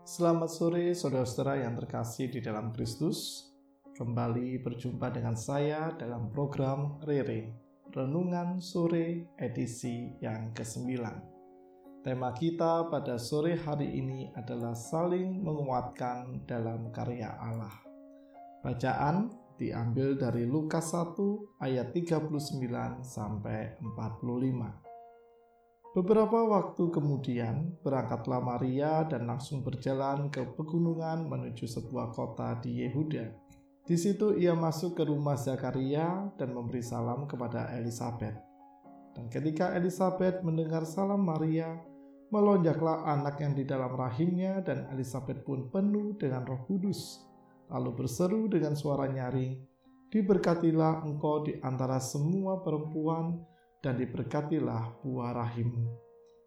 Selamat sore saudara-saudara yang terkasih di dalam Kristus. Kembali berjumpa dengan saya dalam program Rere, Renungan Sore edisi yang ke-9. Tema kita pada sore hari ini adalah saling menguatkan dalam karya Allah. Bacaan diambil dari Lukas 1 ayat 39 sampai 45. Beberapa waktu kemudian, berangkatlah Maria dan langsung berjalan ke pegunungan menuju sebuah kota di Yehuda. Di situ ia masuk ke rumah Zakaria dan memberi salam kepada Elizabeth. Dan ketika Elizabeth mendengar salam Maria, melonjaklah anak yang di dalam rahimnya dan Elizabeth pun penuh dengan roh kudus. Lalu berseru dengan suara nyaring, Diberkatilah engkau di antara semua perempuan, dan diberkatilah buah rahimmu.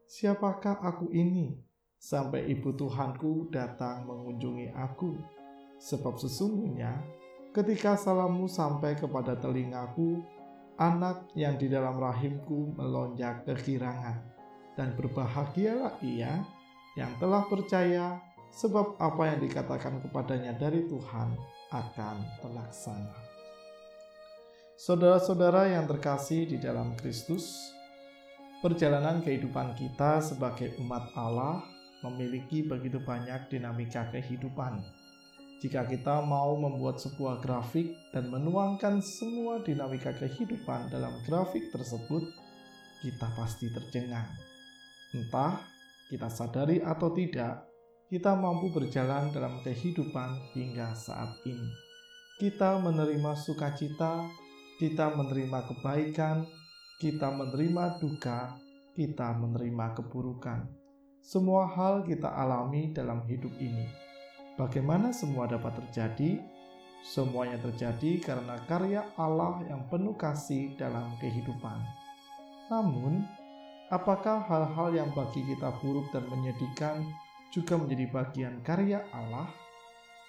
Siapakah aku ini sampai ibu Tuhanku datang mengunjungi aku? Sebab sesungguhnya ketika salammu sampai kepada telingaku, anak yang di dalam rahimku melonjak kegirangan. Dan berbahagialah ia yang telah percaya sebab apa yang dikatakan kepadanya dari Tuhan akan terlaksana. Saudara-saudara yang terkasih di dalam Kristus, perjalanan kehidupan kita sebagai umat Allah memiliki begitu banyak dinamika kehidupan. Jika kita mau membuat sebuah grafik dan menuangkan semua dinamika kehidupan dalam grafik tersebut, kita pasti tercengang. Entah kita sadari atau tidak, kita mampu berjalan dalam kehidupan hingga saat ini. Kita menerima sukacita kita menerima kebaikan, kita menerima duka, kita menerima keburukan. Semua hal kita alami dalam hidup ini. Bagaimana semua dapat terjadi? Semuanya terjadi karena karya Allah yang penuh kasih dalam kehidupan. Namun, apakah hal-hal yang bagi kita buruk dan menyedihkan juga menjadi bagian karya Allah?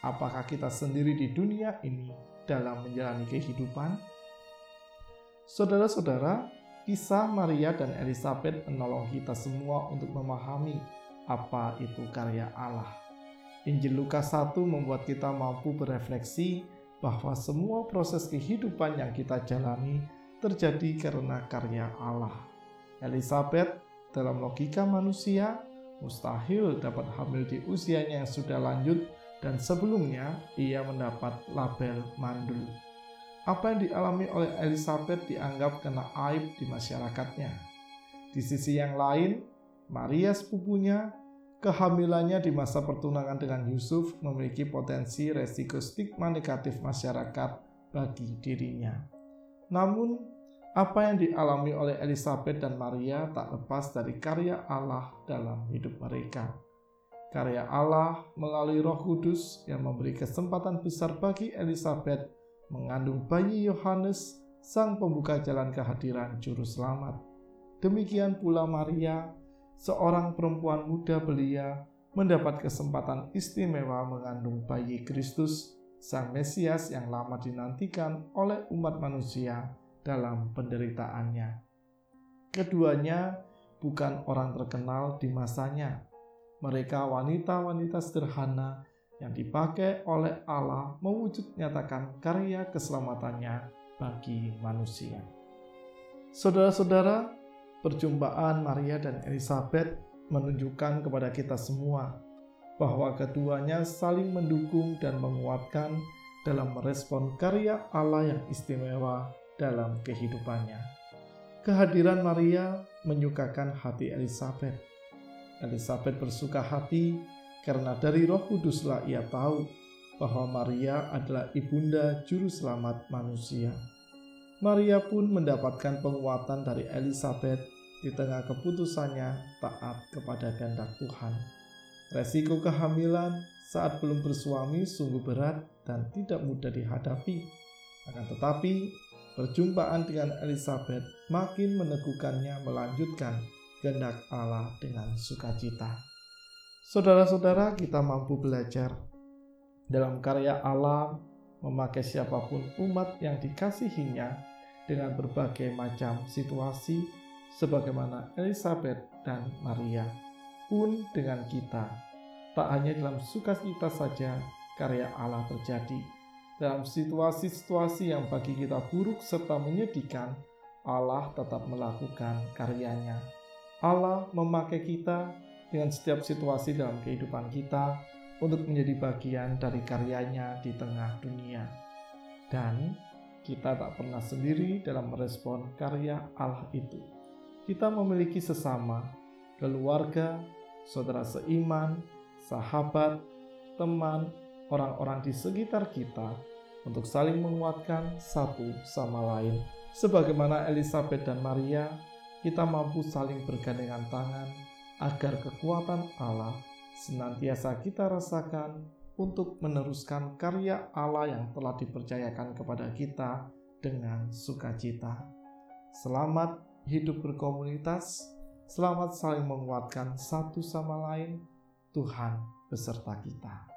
Apakah kita sendiri di dunia ini dalam menjalani kehidupan? Saudara-saudara, kisah Maria dan Elizabeth menolong kita semua untuk memahami apa itu karya Allah. Injil Lukas 1 membuat kita mampu berefleksi bahwa semua proses kehidupan yang kita jalani terjadi karena karya Allah. Elizabeth dalam logika manusia mustahil dapat hamil di usianya yang sudah lanjut dan sebelumnya ia mendapat label mandul apa yang dialami oleh Elizabeth dianggap kena aib di masyarakatnya. Di sisi yang lain, Maria sepupunya, kehamilannya di masa pertunangan dengan Yusuf memiliki potensi resiko stigma negatif masyarakat bagi dirinya. Namun, apa yang dialami oleh Elizabeth dan Maria tak lepas dari karya Allah dalam hidup mereka. Karya Allah melalui Roh Kudus yang memberi kesempatan besar bagi Elizabeth mengandung bayi Yohanes, sang pembuka jalan kehadiran Juru Selamat. Demikian pula Maria, seorang perempuan muda belia, mendapat kesempatan istimewa mengandung bayi Kristus, sang Mesias yang lama dinantikan oleh umat manusia dalam penderitaannya. Keduanya bukan orang terkenal di masanya. Mereka wanita-wanita sederhana yang dipakai oleh Allah mewujud nyatakan karya keselamatannya bagi manusia. Saudara-saudara, perjumpaan Maria dan Elizabeth menunjukkan kepada kita semua bahwa keduanya saling mendukung dan menguatkan dalam merespon karya Allah yang istimewa dalam kehidupannya. Kehadiran Maria menyukakan hati Elizabeth. Elizabeth bersuka hati karena dari Roh Kuduslah ia tahu bahwa Maria adalah ibunda juru selamat manusia. Maria pun mendapatkan penguatan dari Elizabeth di tengah keputusannya taat kepada kehendak Tuhan. Resiko kehamilan saat belum bersuami sungguh berat dan tidak mudah dihadapi. Akan tetapi, perjumpaan dengan Elizabeth makin meneguhkannya melanjutkan kehendak Allah dengan sukacita. Saudara-saudara, kita mampu belajar dalam karya Allah memakai siapa pun umat yang dikasihinya dengan berbagai macam situasi sebagaimana Elizabeth dan Maria pun dengan kita tak hanya dalam sukacita saja karya Allah terjadi. Dalam situasi-situasi yang bagi kita buruk serta menyedihkan, Allah tetap melakukan karyanya. Allah memakai kita dengan setiap situasi dalam kehidupan kita untuk menjadi bagian dari karyanya di tengah dunia. Dan kita tak pernah sendiri dalam merespon karya Allah itu. Kita memiliki sesama, keluarga, saudara seiman, sahabat, teman, orang-orang di sekitar kita untuk saling menguatkan satu sama lain. Sebagaimana Elizabeth dan Maria, kita mampu saling bergandengan tangan agar kekuatan Allah senantiasa kita rasakan untuk meneruskan karya Allah yang telah dipercayakan kepada kita dengan sukacita. Selamat hidup berkomunitas, selamat saling menguatkan satu sama lain Tuhan beserta kita.